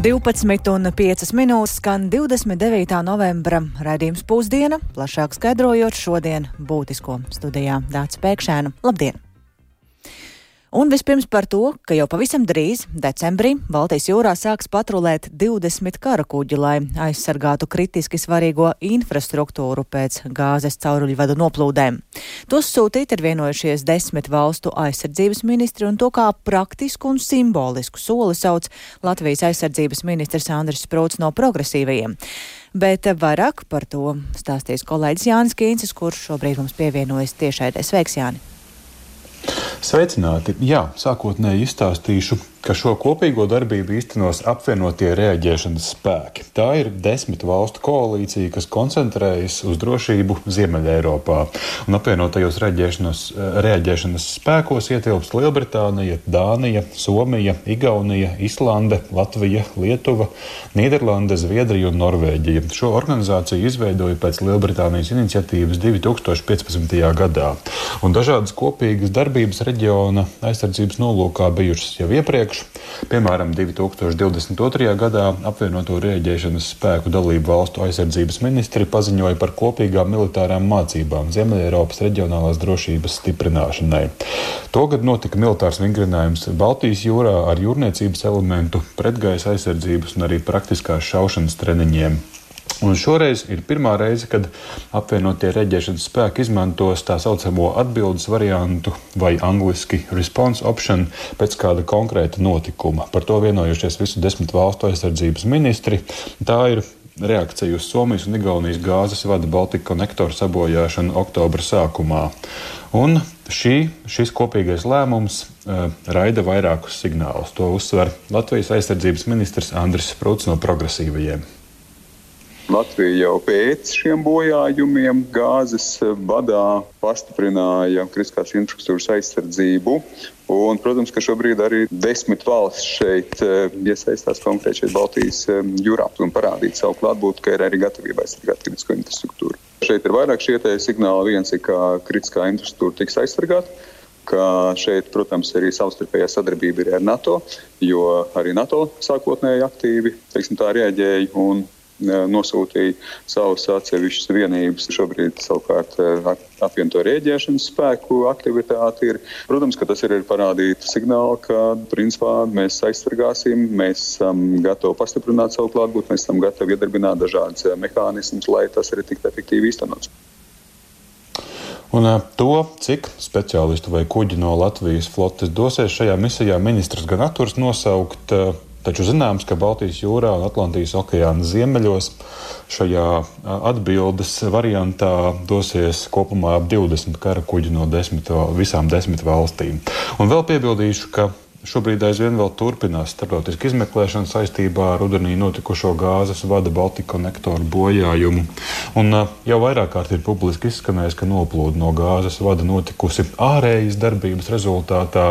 12,5 minūtes skan 29. novembra raidījums pusdiena, plašāk skaidrojot šodien būtisko studijā Dācis Pēkšēnu. Labdien! Un vispirms par to, ka jau pavisam drīz, decembrī, Baltijas jūrā sāks patrulēt 20 kara kuģi, lai aizsargātu kritiski svarīgo infrastruktūru pēc gāzes cauruļvadu noplūdēm. Tos sūtīt ir vienojušies desmit valstu aizsardzības ministri, un to kā praktisku un simbolisku soli sauc Latvijas aizsardzības ministrs Andris Sprūts no progresīvajiem. Bet vairāk par to stāstīs kolēģis Jānis Kīncis, kurš šobrīd mums pievienojas tiešai. Sveiks, Jāni! Sveicināti! Jā, sākotnēji izstāstīšu, ka šo kopīgo darbību īstenos apvienotie reaģēšanas spēki. Tā ir desmit valstu koalīcija, kas koncentrējas uz drošību Ziemeļeiropā. Un apvienotajos reaģēšanas, reaģēšanas spēkos ietilpst Lielbritānija, Dānija, Somija, Igaunija, Islande, Latvija, Lietuva, Nīderlande, Zviedrija un Norvēģija. Šo organizāciju izveidoja pēc Lielbritānijas iniciatīvas 2015. gadā. Un dažādas kopīgas darbības reģiona aizsardzības nolūkā bijušas jau iepriekš priekšu. Piemēram, 2022. gadā apvienoto rēģēšanas spēku dalību valstu aizsardzības ministri paziņoja par kopīgām militārām mācībām Ziemeļeiropas reģionālās drošības stiprināšanai. Togad notika militārs vingrinājums Baltijas jūrā ar jūrniecības elementu, pretgaisa aizsardzības un arī praktiskās šaušanas treniņiem. Un šoreiz ir pirmā reize, kad apvienotie reģēšanas spēki izmantos tā saucamo atbildes variantu vai angliski response option pēc kāda konkrēta notikuma. Par to vienojušies visu desmit valstu aizsardzības ministri. Tā ir reakcija uz Somijas un Igaunijas gāzes vada Baltika konektoru sabojāšanu oktobra sākumā. Un šī, šis kopīgais lēmums uh, raida vairākus signālus. To uzsver Latvijas aizsardzības ministrs Andris Sprūts no progresīvajiem. Latvija jau pēc šiem bojājumiem gāzes badā pastiprināja kritiskās infrastruktūras aizsardzību. Un, protams, ka šobrīd arī desmit valsts šeit eh, iesaistās konkrēti šeit Baltijas eh, jūrā un parādīt savu klātbūtni, ka ir arī gatavība aizsargāt kritisko infrastruktūru. Šeit ir vairāk šie signāli. Viens ir, ka kritiskā infrastruktūra tiks aizsargāta ka šeit, protams, arī savstarpējā sadarbība ir ar NATO, jo arī NATO sākotnēji aktīvi teiksim, tā, reaģēja un nosūtīja savus atsevišķus vienības. Šobrīd savukārt apvienoto rēģēšanas spēku aktivitāte ir. Protams, ka tas ir parādīt signālu, ka principā mēs aizsargāsim, mēs esam gatavi pastiprināt savu klātbūtni, mēs esam gatavi iedarbināt dažādas mehānismus, lai tas arī tiktu efektīvi īstenots. Un to, cik speciālistu vai kuģi no Latvijas flotes dosies šajā misijā, ministrs gan atturs nosaukt, Taču zināms, ka Baltijas jūrā un Atlantijas okeāna ziemeļos šajā atbildes variantā dosies kopumā ap 20 kara kuģi no desmit, visām desmit valstīm. Un vēl piebildīšu, ka Šobrīd aizvien vēl turpinās starptautiska izmeklēšana saistībā ar rudenī notikušo gāzes vada Baltika konektoru bojājumu. Un jau vairāk kārt ir publiski izskanējis, ka noplūde no gāzes vada notikusi ārējas darbības rezultātā.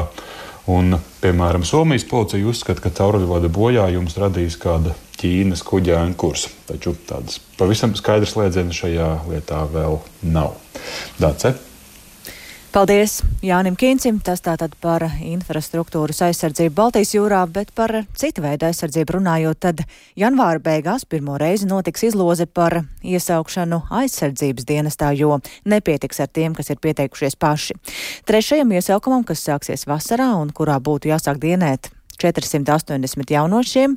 Un, piemēram, Somijas policija uzskata, ka cauruļvada bojājums radīs kāda Ķīnas kuģa ankursa. Taču tādas pavisam skaidras slēdzienas šajā lietā vēl nav. Dāce? Paldies Jānim Kīncim. Tas tātad par infrastruktūras aizsardzību Baltijas jūrā, bet par citu veidu aizsardzību runājot, tad janvāra beigās pirmo reizi notiks izloze par iesaukšanu aizsardzības dienestā, jo nepietiks ar tiem, kas ir pieteikušies paši. Trešajam iesaukumam, kas sāksies vasarā un kurā būtu jāsāk dienēt 480 jaunošiem,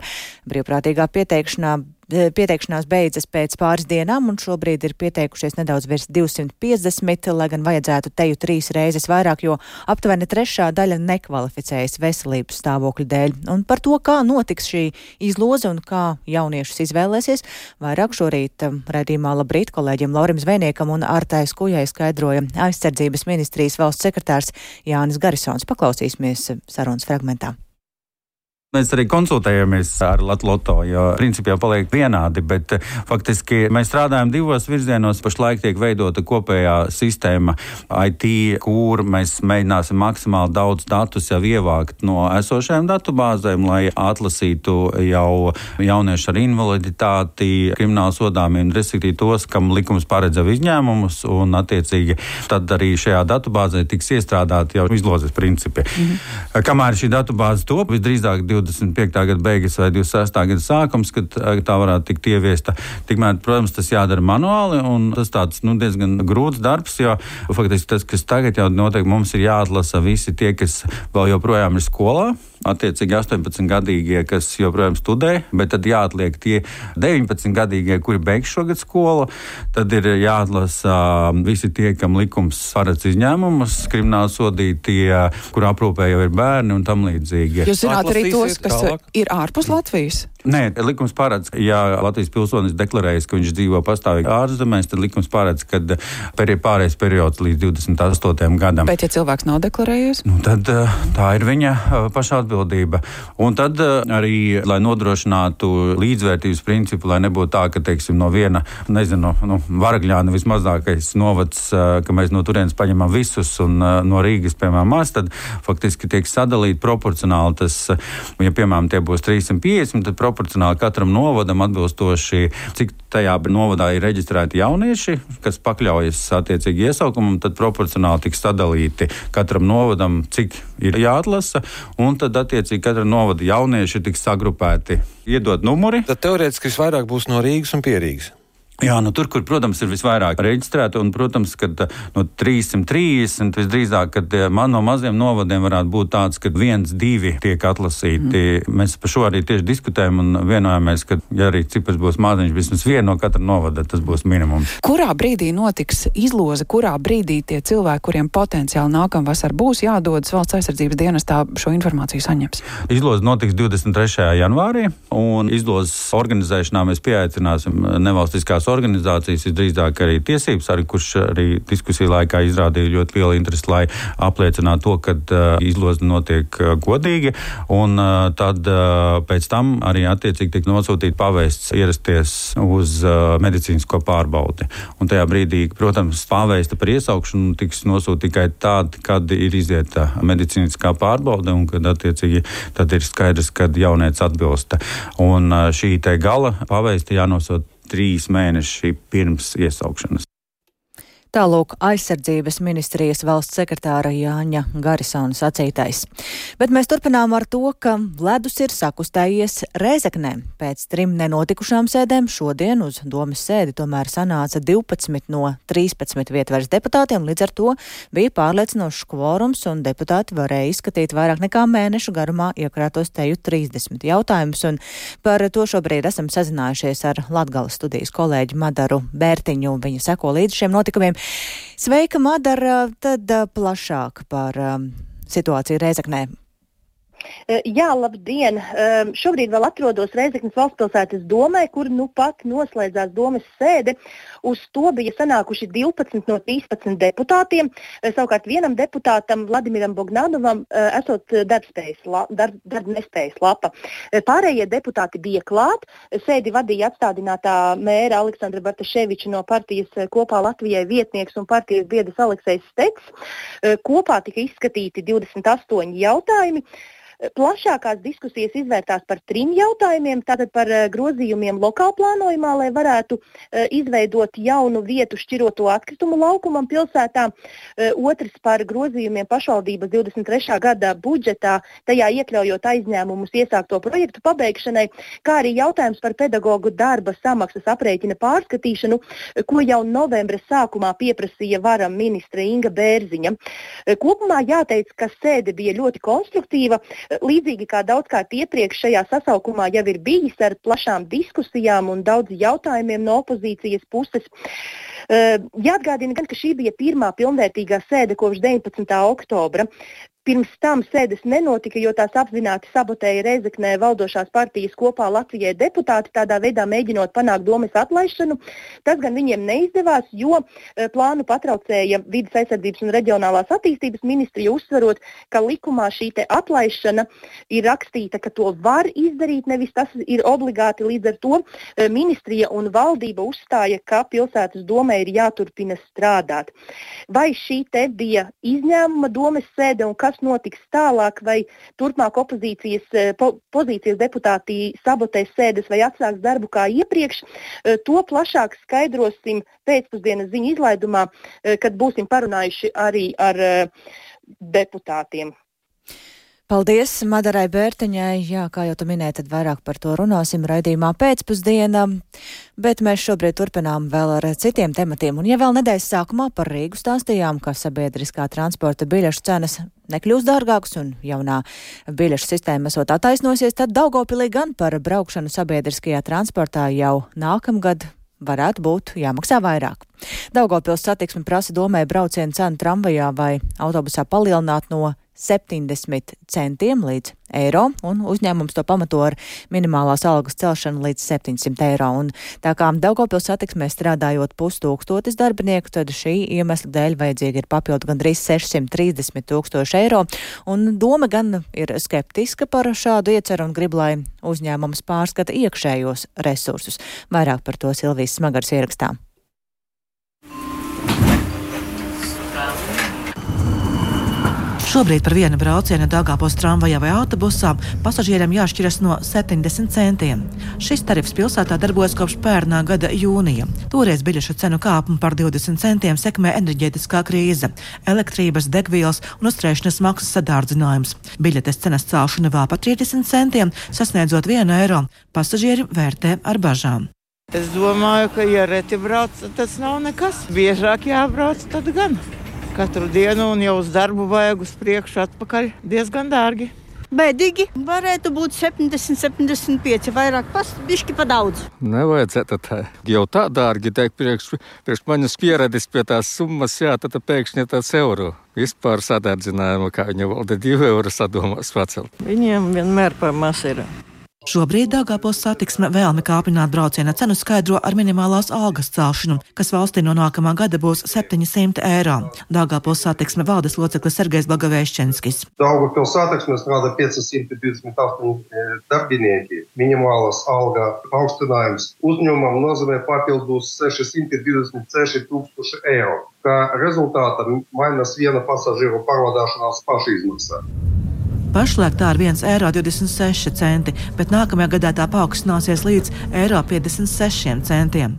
brīvprātīgā pieteikšanā Eh, pieteikšanās beidzas pēc pāris dienām, un šobrīd ir pieteikušies nedaudz virs 250, lai gan vajadzētu teju trīs reizes vairāk, jo aptuveni trešā daļa nekvalificējas veselības stāvokļa dēļ. Un par to, kā notiks šī izloze un kā jauniešus izvēlēsies, vairāk šorīt eh, redzījumā labrīt kolēģiem Laurim Zvejniekam un Ārtais Kujai skaidroja aizsardzības ministrijas valsts sekretārs Jānis Garisons. Paklausīsimies sarunas fragmentā. Mēs arī konsultējamies ar Latviju, jo principā jau paliek vienādi, bet eh, faktiski mēs strādājam divos virzienos. Pašlaik tiek veidota kopējā sistēma IT, kur mēs mēģināsim maksimāli daudz datus jau ievākt no esošajām datubāzēm, lai atlasītu jau jauniešu ar invaliditāti, kriminālu sodāmiem, respektīvi tos, kam likums paredz jau izņēmumus, un attiecīgi tad arī šajā datubāzē tiks iestrādāti jau izlozes principi. Mhm. Kamēr šī datubāze top, visdrīzāk 20. 25. gada beigas vai 26. gada sākums, kad tā varētu tikt ieviesta. Tikmēr, protams, tas jādara manuāli, un tas tāds nu, diezgan grūts darbs, jo faktiski tas, kas tagad jau notiek, mums ir jāatlasa visi tie, kas vēl joprojām ir skolā attiecīgi 18-gadīgie, kas joprojām studē, bet tad jāatliek tie 19-gadīgie, kuri beigs šogad skolu. Tad ir jāatlasa visi tie, kam likums paredz izņēmumus, krimināli sodītie, kur aprūpē jau ir bērni un tam līdzīgi. Jūs zināt arī tos, kas tālāk. ir ārpus Latvijas? Nē, likums paredz, ja Latvijas pilsonis deklarējas, ka viņš dzīvo pastāvīgi ārzemēs, tad likums paredz, ka pārējais periods līdz 28. gadam. Bet, ja cilvēks nav deklarējies, nu, tad tā ir viņa paša atbildība. Un tad eh, arī, lai nodrošinātu līdzvērtības principu, lai nebūtu tā, ka teiksim, no viena, nezinu, nu, varagļāna vismazākais novads, eh, ka mēs no turienes paņemam visus un eh, no Rīgas, piemēram, maz, tad faktiski tiek sadalīti proporcionāli. Tas, ja, piemēram, tie būs 350, tad proporcionāli katram novadam atbilstoši, cik tajā novadā ir reģistrēti jaunieši, kas pakļaujas attiecīgi iesaukumam, tad proporcionāli tiks sadalīti katram novadam, cik ir jāatlasa, un tad attiecīgi katra novada jaunieši tiks sagrupēti, iedot numuri. Tad teorētiski visvairāk būs no Rīgas un Pierīgas. Jā, nu tur, kur, protams, ir visvairāk reģistrēta, un, protams, ka no 330 visdrīzāk, kad eh, man no maziem novadiem varētu būt tāds, ka viens, divi tiek atlasīti. Mm. Mēs par šo arī tieši diskutējam un vienojāmies, ka, ja arī cipars būs maziņš, vismaz viena no katra novada, tas būs minimums. Kurā brīdī notiks izloze, kurā brīdī tie cilvēki, kuriem potenciāli nākamvasar būs jādodas valsts aizsardzības dienestā, šo informāciju saņems? Izloze notiks 23. janvārī, un izlozes organizēšanā mēs pieaicināsim nevalstiskās organizācijas, visdrīzāk arī tiesības, arī kurš arī diskusiju laikā izrādīja ļoti lielu interesi, lai apliecinātu to, ka uh, izloze notiek uh, godīgi, un uh, tad uh, pēc tam arī attiecīgi tiek nosūtīta pavēsts ierasties uz uh, medicīnisko pārbaudi. Un tajā brīdī, protams, pavēsta par iesaukšanu tiks nosūtīta tikai tad, kad ir izieta medicīniskā pārbaude un kad attiecīgi ir skaidrs, kad jaunieci atbilst. Un uh, šī gala pavēsta jānosūta trīs mēneši pirms iesaukšanas. Tālūk aizsardzības ministrijas valsts sekretāra Jāņa Garisona sacītais. Bet mēs turpinām ar to, ka ledus ir sakustējies Rēzeknē. Pēc trim nenotikušām sēdēm šodien uz domas sēdi tomēr sanāca 12 no 13 vietvaras deputātiem, līdz ar to bija pārliecinošs kvorums un deputāti varēja izskatīt vairāk nekā mēnešu garumā iekrātos teju 30 jautājumus. Un par to šobrīd esam sazinājušies ar Latgales studijas kolēģi Madaru Bērtiņu. Viņa seko līdz šiem notikumiem. Sveika, Madara, tad plašāk par situāciju Reizeknē. Jā, labdien! Šobrīd vēl atrodos Reizeknas valstspilsētas domē, kur nu pat noslēdzās domas sēde. Uz to bija sanākuši 12 no 13 deputātiem. Savukārt vienam deputātam, Vladimiram Bogdanovam, esot darbspējas, darb, darb nespējas lapa. Pārējie deputāti bija klāt. Sēdi vadīja atstādinātā mēra Aleksandra Bartaševiča no partijas kopā Latvijai vietnieks un partijas biedrs Aleksējs Stets. Kopā tika izskatīti 28 jautājumi. Plašākās diskusijas izvērtās par trim jautājumiem. Tātad par uh, grozījumiem lokāla plānojumā, lai varētu uh, izveidot jaunu vietu šķiroto atkritumu laukumam pilsētā. Uh, otrs par grozījumiem pašvaldības 23. gada budžetā, tajā iekļaujot aizņēmumus iesākto projektu pabeigšanai, kā arī jautājums par pedagoģu darba samaksas aprēķina pārskatīšanu, ko jau novembra sākumā pieprasīja varam ministre Inga Bērziņa. Kopumā jāteic, ka sēde bija ļoti konstruktīva līdzīgi kā daudzkārt iepriekš šajā sasaukumā jau ir bijis ar plašām diskusijām un daudz jautājumiem no opozīcijas puses. Jāatgādina gan, ka šī bija pirmā pilnvērtīgā sēde kopš 19. oktobra. Pirms tam sēdes nenotika, jo tās apzināti sabotēja Reizeknē valdošās partijas kopā Latvijai deputāti, tādā veidā mēģinot panākt domas atlaišanu. Tas gan viņiem neizdevās, jo e, plānu patraucēja vidas aizsardzības un reģionālās attīstības ministrija, uzsverot, ka likumā šī atlaišana ir rakstīta, ka to var izdarīt, nevis tas ir obligāti. Līdz ar to e, ministrija un valdība uzstāja, ka pilsētas domē ir jāturpina strādāt. Vai šī te bija izņēmuma domas sēde un kas kas notiks tālāk, vai turpmāk opozīcijas eh, po, pozīcijas deputāti sabotēs sēdes vai atsāks darbu kā iepriekš. Eh, to plašāk skaidrosim pēcpusdienas ziņu izlaidumā, eh, kad būsim parunājuši arī ar deputātiem. Paldies Madarai Bērtiņai. Jā, kā jau tu minēji, tad vairāk par to runāsim raidījumā pēcpusdienā, bet mēs šobrīd turpinām vēl ar citiem tematiem. Un ja vēl nedēļas sākumā par Rīgu stāstījām, ka sabiedriskā transporta biļešu cenas nekļūs dārgākas un jaunā biļešu sistēma esot attaisnosies, tad Daugopilī gan par braukšanu sabiedriskajā transportā jau nākamgad varētu būt jāmaksā vairāk. Daugopils satiksme prasa domē braucienu cenu tramvajā vai autobusā palielināt no 70 centiem līdz eiro, un uzņēmums to pamato ar minimālās algas celšanu līdz 700 eiro. Un tā kā Daugopils satiksmē strādājot pustūkstotis darbinieku, tad šī iemesla dēļ vajadzīgi ir papildu gandrīz 630 tūkstoši eiro. Un doma gan ir skeptiska par šādu ieceru un grib, lai uzņēmums pārskata iekšējos resursus. Vairāk par to Silvijas Smagars ierakstā. Šobrīd par vienu braucienu Dāngāpos tramvajā vai autobusā pasažieriem jāšķiras no 70 centiem. Šis tarifs pilsētā darbojas kopš pērnā gada jūnija. Toreiz biļešu cenu kāpumu par 20 centiem sekmē enerģētiskā krīze, elektrības, degvielas un uzturēšanas maksas sadārdzinājums. Biļetes cenas celšana vēl par 30 centiem, sasniedzot 1 eiro, pasažieri vērtē ar bažām. Es domāju, ka, ja reti brauc, tas nav nekas. Biežāk jābrauc, tad gan katru dienu un jau uz darbu vajag uz priekšu, atpakaļ diezgan dārgi. Bēdīgi. Varētu būt 70, 75, vairāk pastiprināti pa daudz. Nevajadzētu tā. Jau tā dārgi teikt, priekš, priekš manis pieredzes pie tās summas, jā, tad pēkšņi tas eiro. Vispār sadārdzinājumu, kā viņa valde divu eiro sadomās pacelt. Viņiem vienmēr par maz ir. Šobrīd Dāngāpos satiksme vēlme kāpināt brauciena cenu skaidro ar minimālās algas celšanu, kas valstī no nākamā gada būs 700 eiro. Dāngāpos satiksme valdes loceklis Sergejs Blagavēšķenskis. Daugavpils satiksme strādā 528 darbinieki. Minimālās alga paaugstinājums uzņēmumam nozīmē papildus 626 tūkstoši eiro. Kā rezultātā mainās viena pasažieru pārvadāšanās pašizmaksa. Pašlaik tā ir 1,26 eiro, bet nākamajā gadā tā paaugstināsies līdz 1,56 centiem.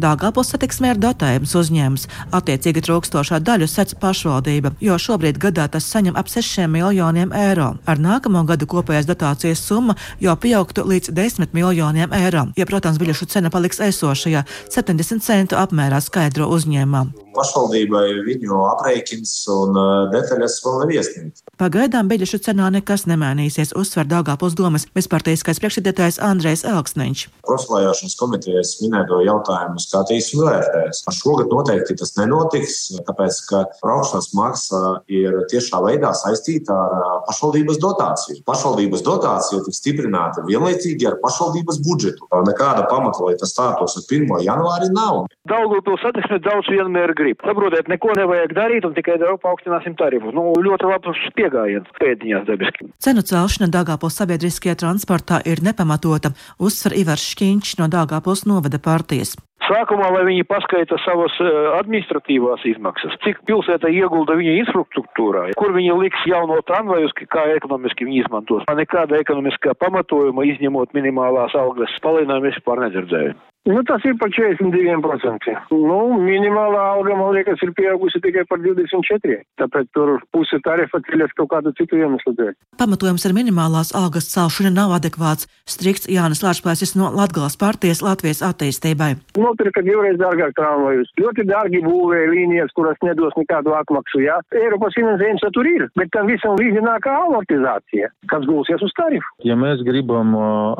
Dāngāpils satiksmē ir dotējums uzņēmums. Attiecīgi trūkstošā daļu sec pašvaldība, jo šobrīd gadā tas saņem ap 6 miljoniem eiro. Ar nākamo gadu kopējās dotācijas summa jau pieaugtu līdz 10 miljoniem eiro, ja, protams, biļešu cena paliks esošajā 70 centu apmērā skaidro uzņēmumam. Pašvaldībai viņu aprēķins un detaļas vēl nav iesniegts. Pagaidām biļešu cenā nekas nemainīsies, uzsver Dāngāpils domas bezparteiskais priekšsēdētājs Andrejs Elksniņš. Profilējošanas komitejas minēto jautājumu skatīsim vērtēs. Šogad noteikti tas nenotiks, tāpēc, ka braukšanas maksa ir tiešā veidā saistīta ar pašvaldības dotāciju. Pašvaldības dotācija tiks stiprināta vienlaicīgi ar pašvaldības budžetu. Nekāda pamata, lai tas stātos ar 1. janvāri, nav. Daugavpils satiksme daudz vienmēr grib. Saprotiet, neko nevajag darīt un tikai paaugstināsim tarifus. Nu, ļoti labs piegājiens pēdiņās dabiski. Cenu celšana Dāngāpils sabiedriskajā transportā ir nepamatota, uzsver Ivars Šķīņš no Dāngāpils novada partijas. Sākumā, lai viņi paskaita savas administratīvās izmaksas, cik pilsēta iegulda viņa infrastruktūrā, kur viņi liks jauno tramvajus, kā ekonomiski viņi izmantos. Nekāda ekonomiskā pamatojuma, izņemot minimālās algas palielinājumu, vispār nedzirdēju. Nu, tas ir par 42%. Nu, minimālā alga, man liekas, ir pieaugusi tikai par 24%. Tāpēc tur puse tarifa ceļas kaut kādu citu iemeslu dēļ. Pamatojums ar minimālās algas celšanu nav adekvāts, strikts Jānis Lārčplēsis no Latgales partijas Latvijas attīstībai. Nopirka divreiz dārgāk tramvajus. Ļoti dārgi būvēja līnijas, kuras nedos nekādu atmaksu. Jā. Eiropas finansējums tur ir, bet tam visam līdzi nāk amortizācija, kas gulsies uz tarifu. Ja mēs gribam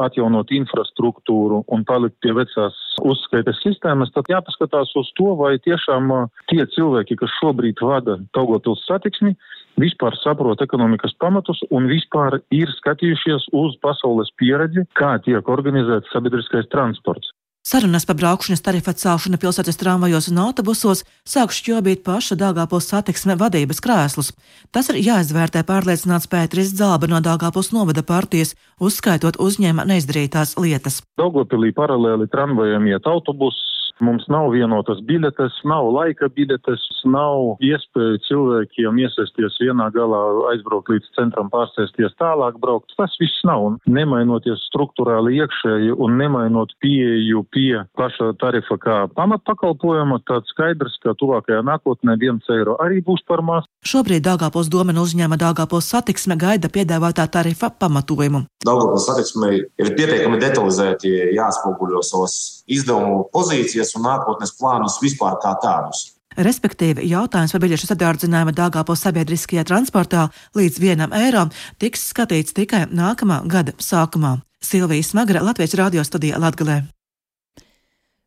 atjaunot infrastruktūru un palikt pie vecās uzskaites sistēmas, tad jāpaskatās uz to, vai tiešām tie cilvēki, kas šobrīd vada Daugavpils satiksmi, vispār saprot ekonomikas pamatus un vispār ir skatījušies uz pasaules pieredzi, kā tiek organizēts sabiedriskais transports. Sarunas par braukšanas tarifu atcelšanu pilsētas tramvajos un autobusos sāk šķobīt paša Dāngāpils satiksme vadības krēslus. Tas ir jāizvērtē pārliecināts Pēteris Zāba no Dāngāpils novada partijas, uzskaitot uzņēma neizdarītās lietas. Daugopilī paralēli tramvajiem iet autobuss, Mums nav vienotas biļetes, nav laika biļetes, nav iespēja cilvēkiem iesaisties vienā galā, aizbraukt līdz centram, pārsēsties tālāk, braukt. Tas viss nav. Un nemainoties struktūrāli iekšēji un nemainot pieeju pie paša tarifa kā pamatpakalpojuma, tad skaidrs, ka tuvākajā nākotnē viens eiro arī būs par maz. Šobrīd Dāngāpils domena uzņēma Dāngāpils satiksme gaida piedāvātā tarifa pamatojumu. Daugavpils satiksmei ir pietiekami detalizēti jāatspoguļo savas izdevumu pozīcijas un nākotnes plānus vispār kā tādus. Respektīvi, jautājums par biļešu sadārdzinājuma Dāngāpils sabiedriskajā transportā līdz vienam eiro tiks skatīts tikai nākamā gada sākumā. Silvija Smagra, Latvijas radio studijā Latgalē.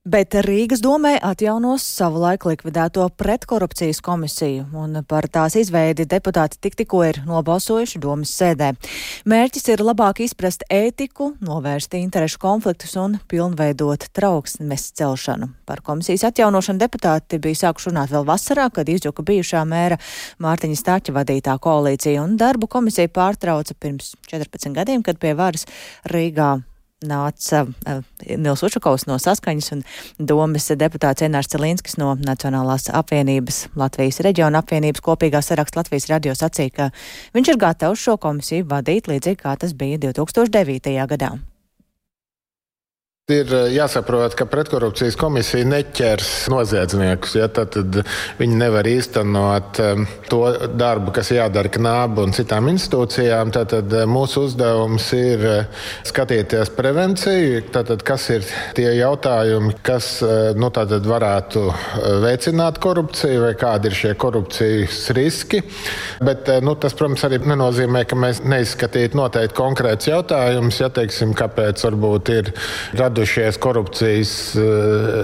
Bet Rīgas domē atjaunos savulaik likvidēto pretkorupcijas komisiju, un par tās izveidi deputāti tik tikko ir nobalsojuši domas sēdē. Mērķis ir labāk izprast ētiku, novērst interešu konfliktus un pilnveidot trauksmes celšanu. Par komisijas atjaunošanu deputāti bija sākuši runāt vēl vasarā, kad izjuka bijušā mēra Mārtiņa Stāķa vadītā koalīcija, un darbu komisija pārtrauca pirms 14 gadiem, kad pie varas Rīgā nāca uh, Nils Učakovs no Saskaņas un domas deputāts Enārs Celinskis no Nacionālās apvienības Latvijas reģiona apvienības kopīgā saraksta Latvijas radio sacīja, ka viņš ir gatavs šo komisiju vadīt līdzīgi kā tas bija 2009. gadā. Ir eh, jāsaprot, ka pretkorupcijas komisija neķers noziedzniekus. Ja, tad, tad viņi nevar īstenot um, to darbu, kas jādara knābu un citām institūcijām. Tad, tad eh, mūsu uzdevums ir skatīties prevenciju, tad, kas ir tie jautājumi, kas nu, varētu veicināt korupciju vai kādi ir šie korupcijas riski. Bet, nu, tas, protams, arī nenozīmē, ka mēs neizskatītu noteikti konkrēts jautājums, ja teiksim, kāpēc varbūt ir radušies radušies korupcijas uh,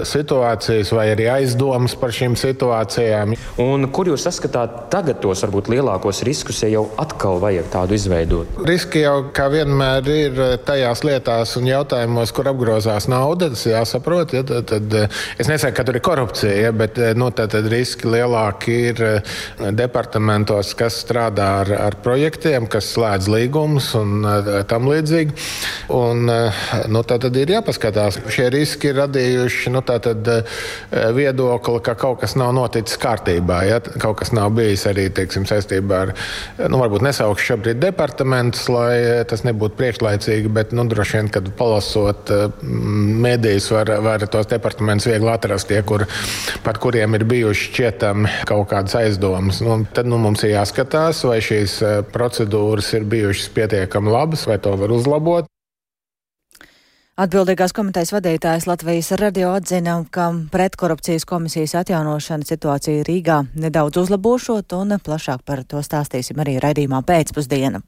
situācijas vai arī aizdomas par šīm situācijām. Un kur jūs saskatāt tagad tos varbūt lielākos riskus, ja jau atkal vajag tādu izveidot? Riski jau kā vienmēr ir eh, tajās lietās un jautājumos, kur apgrozās nauda. Tas jāsaprot. Ja, tad, tad, eh, es nesaku, ka tur ir korupcija, ja, bet nu, tad, tad riski lielāki ir departamentos, kas strādā ar, ar projektiem, kas slēdz līgumus un tam līdzīgi. Un, nu, tad, tad ir jāpaskatās jāskatās. Šie riski ir radījuši nu, tātad, eh, viedokli, ka kaut kas nav noticis kārtībā. Ja? Kaut kas nav bijis arī teiksim, saistībā ar, nu, varbūt nesaukšu šobrīd departamentus, lai eh, tas nebūtu priekšlaicīgi, bet nu, droši vien, kad palasot eh, medijas, var, var tos departamentus viegli atrast, tie, kur, par kuriem ir bijuši šķietami kaut kādas aizdomas. Nu, tad nu, mums ir jāskatās, vai šīs procedūras ir bijušas pietiekami labas, vai to var uzlabot. Atbildīgās komitejas vadītājs Latvijas radio atzina, ka pretkorupcijas komisijas atjaunošana situāciju Rīgā nedaudz uzlabošot, un plašāk par to stāstīsim arī raidījumā pēcpusdiena.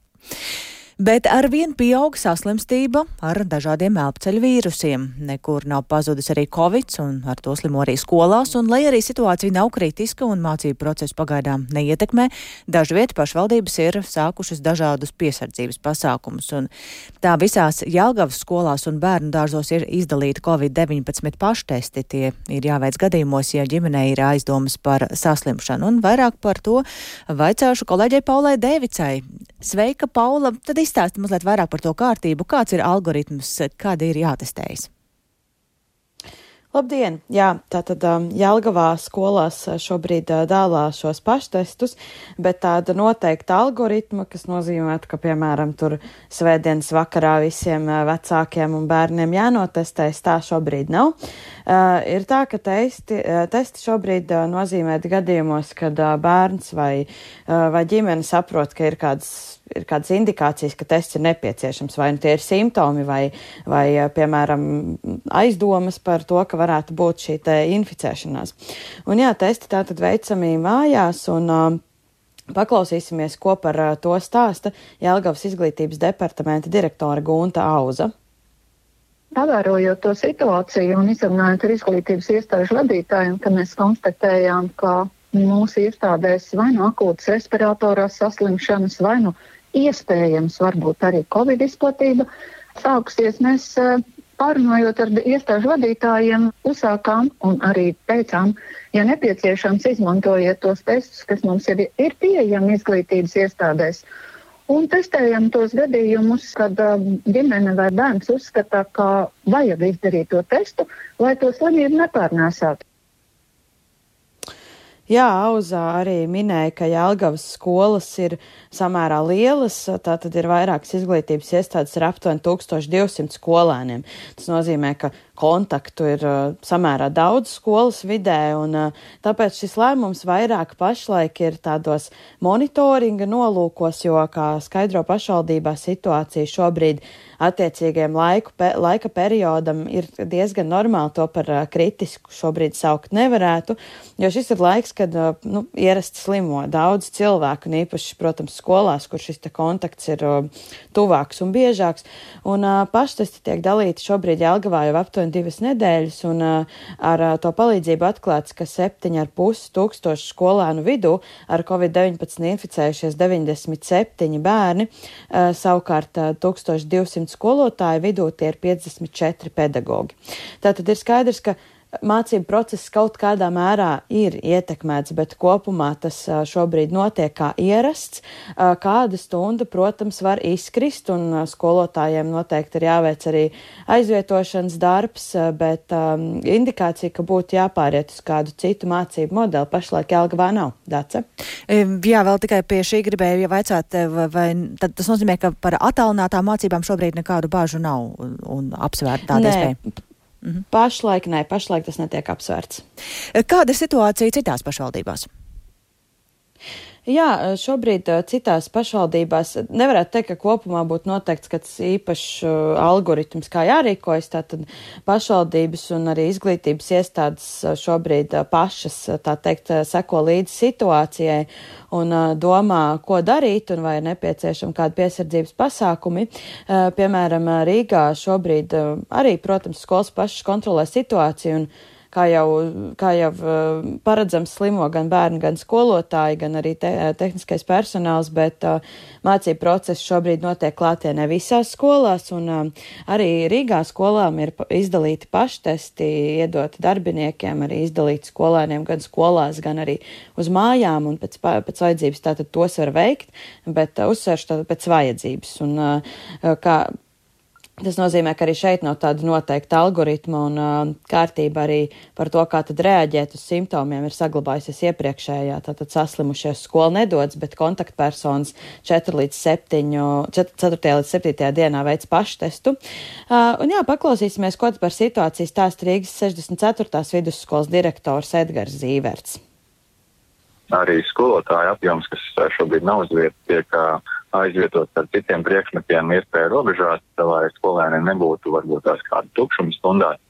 Bet ar vien pieaug saslimstība ar dažādiem elpceļu vīrusiem. Nekur nav pazudis arī covid, un ar to slimo arī skolās, un lai arī situācija nav kritiska un mācību procesu pagaidām neietekmē, daži vietu pašvaldības ir sākušas dažādus piesardzības pasākumus, un tā visās Jelgavas skolās un bērnu dārzos ir izdalīti covid-19 paštesti. Tie ir jāveic gadījumos, ja ģimenei ir aizdomas par saslimšanu, un vairāk par to vaicāšu kolēģei Paulai Dēvicai. Sveika, Paula! Tad izstāsti mazliet vairāk par to kārtību, kāds ir algoritms, kāda ir jātestējas. Labdien! Jā, tātad um, Jelgavā skolās uh, šobrīd uh, dālā šos paštestus, bet tāda noteikta algoritma, kas nozīmē, ka, piemēram, tur svētdienas vakarā visiem uh, vecākiem un bērniem jānotestēs, tā šobrīd nav. Uh, ir tā, ka testi, testi šobrīd nozīmē gadījumos, kad bērns vai, vai ģimene saprot, ka ir kādas ir kādas indikācijas, ka tests ir nepieciešams, vai nu tie ir simptomi, vai, vai piemēram, aizdomas par to, ka varētu būt šī inficēšanās. Un jā, testi tātad veicami mājās, un uh, paklausīsimies, ko par to stāsta Jelgavas izglītības departamenta direktore Gunta Auza. Pavērojot to situāciju un izrunājot ar izglītības iestāžu vadītājiem, ka mēs konstatējām, ka mūsu iestādēs vai nu akūtas respiratorās saslimšanas, vai nu iespējams varbūt arī Covid izplatība sāksies. Mēs pārunājot ar iestāžu vadītājiem, uzsākām un arī teicām, ja nepieciešams, izmantojiet tos testus, kas mums ir, ir pieejami izglītības iestādēs. un testējam tos gadījumus, kad um, ģimene vai bērns uzskata, ka vajag izdarīt to testu, lai to slimību nepārnēsātu. Jā, Auzā arī minēja, ka Jālgavas skolas ir samērā lielas, tā tad ir vairākas izglītības iestādes ar aptuveni 1200 skolēniem. Tas nozīmē, ka kontaktu ir uh, samērā daudz skolas vidē, un uh, tāpēc šis lēmums vairāk pašlaik ir tādos monitoringa nolūkos, jo, kā skaidro pašvaldībā situācija šobrīd attiecīgajam laiku, pe, laika periodam ir diezgan normāli to par uh, kritisku šobrīd saukt nevarētu, jo šis ir laiks, kad uh, nu, ierasti slimo daudz cilvēku, un īpaši, protams, skolās, kur šis kontakts ir uh, tuvāks un biežāks. Un uh, paštesti tiek dalīti šobrīd Jelgavā jau aptuveni divas nedēļas, un uh, ar uh, to palīdzību atklāts, ka septiņi ar pusi tūkstoši skolēnu vidū ar covid-19 inficējušies 97 bērni, uh, savukārt uh, 1200 skolotāju vidū tie ir 54 pedagoģi. Tātad ir skaidrs, ka mācību process kaut kādā mērā ir ietekmēts, bet kopumā tas šobrīd notiek kā ierasts. Kāda stunda, protams, var izkrist, un skolotājiem noteikti ir jāveic arī aizvietošanas darbs, bet um, indikācija, ka būtu jāpāriet uz kādu citu mācību modeli, pašlaik Jelgavā nav. Dace? Jā, vēl tikai pie šī gribēju vaicāt, vai, vai tas nozīmē, ka par attālinātām mācībām šobrīd nekādu bāžu nav un, un apsvērta tāda iespēja? Mhm. Pašlaik nē, pašlaik tas netiek apsvērts. Kāda situācija citās pašvaldībās? Jā, šobrīd citās pašvaldībās nevarētu teikt, ka kopumā būtu noteikts kāds īpašs algoritms, kā jārīkojas. Tātad pašvaldības un arī izglītības iestādes šobrīd pašas, tā teikt, seko līdzi situācijai un domā, ko darīt un vai ir nepieciešami kādi piesardzības pasākumi. Piemēram, Rīgā šobrīd arī, protams, skolas pašas kontrolē situāciju un kā jau, kā jau paredzams, slimo gan bērni, gan skolotāji, gan arī te, tehniskais personāls, bet mācību process šobrīd notiek klātienē visās skolās, un arī Rīgā skolām ir izdalīti paštesti, iedoti darbiniekiem, arī izdalīti skolēniem gan skolās, gan arī uz mājām, un pēc, pēc vajadzības tātad tos var veikt, bet uzsveršu tātad pēc vajadzības. Un, kā, Tas nozīmē, ka arī šeit nav tāda noteikta algoritma un uh, kārtība arī par to, kā tad reaģēt uz simptomiem ir saglabājusies iepriekšējā. Tātad saslimušies skolu nedodas, bet kontaktpersonas 4 līdz 7, 4. līdz 7. dienā veids paštestu. Uh, un jā, paklausīsimies, ko par situāciju stāsta Rīgas 64. vidusskolas direktors Edgars Zīverts. Arī skolotāju apjoms, kas šobrīd nav uz vietas, tiek uh, aizvietot ar citiem priekšmetiem iespēju robežās, lai skolēniem nebūtu varbūt tās kāda tukšuma stundās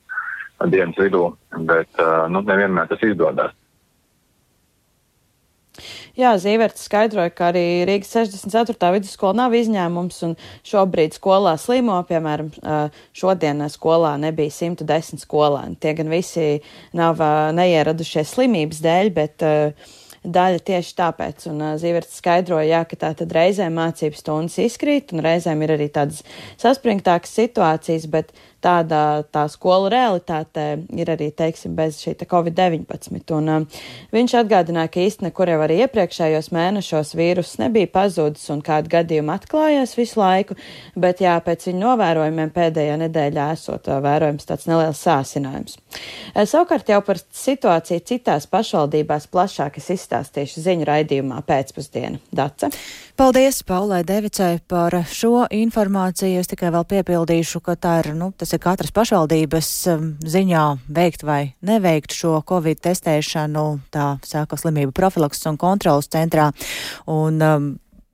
dienas vidū, bet nu, nevienmēr tas izdodas. Jā, Zīverts skaidroja, ka arī Rīgas 64. vidusskola nav izņēmums un šobrīd skolā slimo, piemēram, šodien skolā nebija 110 skolēni. Tie gan visi nav neieradušies slimības dēļ, bet uh, daļa tieši tāpēc. Un uh, Zīverts skaidroja, jā, ka tā tad reizēm mācības stundas izkrīt, un reizēm ir arī tādas saspringtākas situācijas, bet tāda tā skolu realitāte ir arī, teiksim, bez šī Covid-19. Un uh, viņš atgādināja, ka īstenībā, kur jau arī iepriekšējos mēnešos vīrus nebija pazudis un kādu gadījumu atklājās visu laiku, bet jā, pēc viņa novērojumiem pēdējā nedēļā esot uh, vērojams tāds neliels sāsinājums. Uh, savukārt jau par situāciju citās pašvaldībās plašāk es izstāstīšu ziņu raidījumā pēcpusdienu. Dace. Paldies Paulai Devicai par šo informāciju. Es tikai vēl piepildīšu, ka tā ir, nu, tas ir katras pašvaldības um, ziņā veikt vai neveikt šo Covid testēšanu, tā sāka slimību profilaks un kontrolas centrā. Un, um,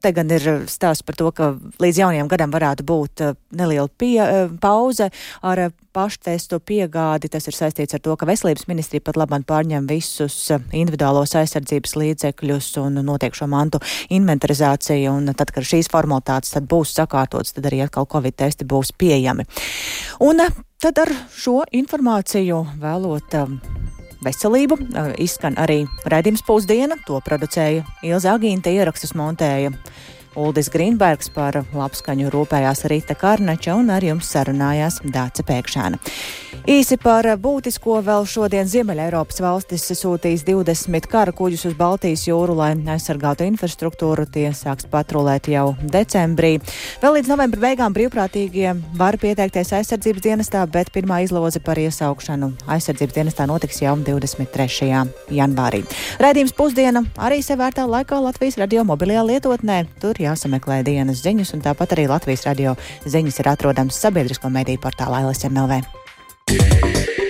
Te gan ir stāsts par to, ka līdz jaunajam gadam varētu būt uh, neliela pie, uh, pauze ar paštestu piegādi. Tas ir saistīts ar to, ka veselības ministrija pat labāk pārņem visus individuālos aizsardzības līdzekļus un notiek šo mantu inventarizāciju. Un tad, kad šīs formalitātes tad būs sakārtotas, tad arī atkal Covid testi būs pieejami. Un tad ar šo informāciju vēlot veselību. Izskan arī raidījums pusdiena, to producēja Ilza Agīnta, ierakstus montēja Uldis Grīnbergs par labskaņu rūpējās Rīta Karnača un ar jums sarunājās Dāca Pēkšēna. Īsi par būtisko vēl šodien Ziemeļa Eiropas valstis sūtīs 20 kara kuģus uz Baltijas jūru, lai aizsargātu infrastruktūru. Tie sāks patrulēt jau decembrī. Vēl līdz novembra beigām brīvprātīgie var pieteikties aizsardzības dienestā, bet pirmā izloze par iesaukšanu aizsardzības dienestā notiks jau 23. janvārī. Raidījums pusdiena arī sevērtā laikā Latvijas radio mobilajā lietotnē. Tur jāsameklē dienas ziņas, un tāpat arī Latvijas radio ziņas ir atrodams sabiedrisko mediju portālā. Yeah.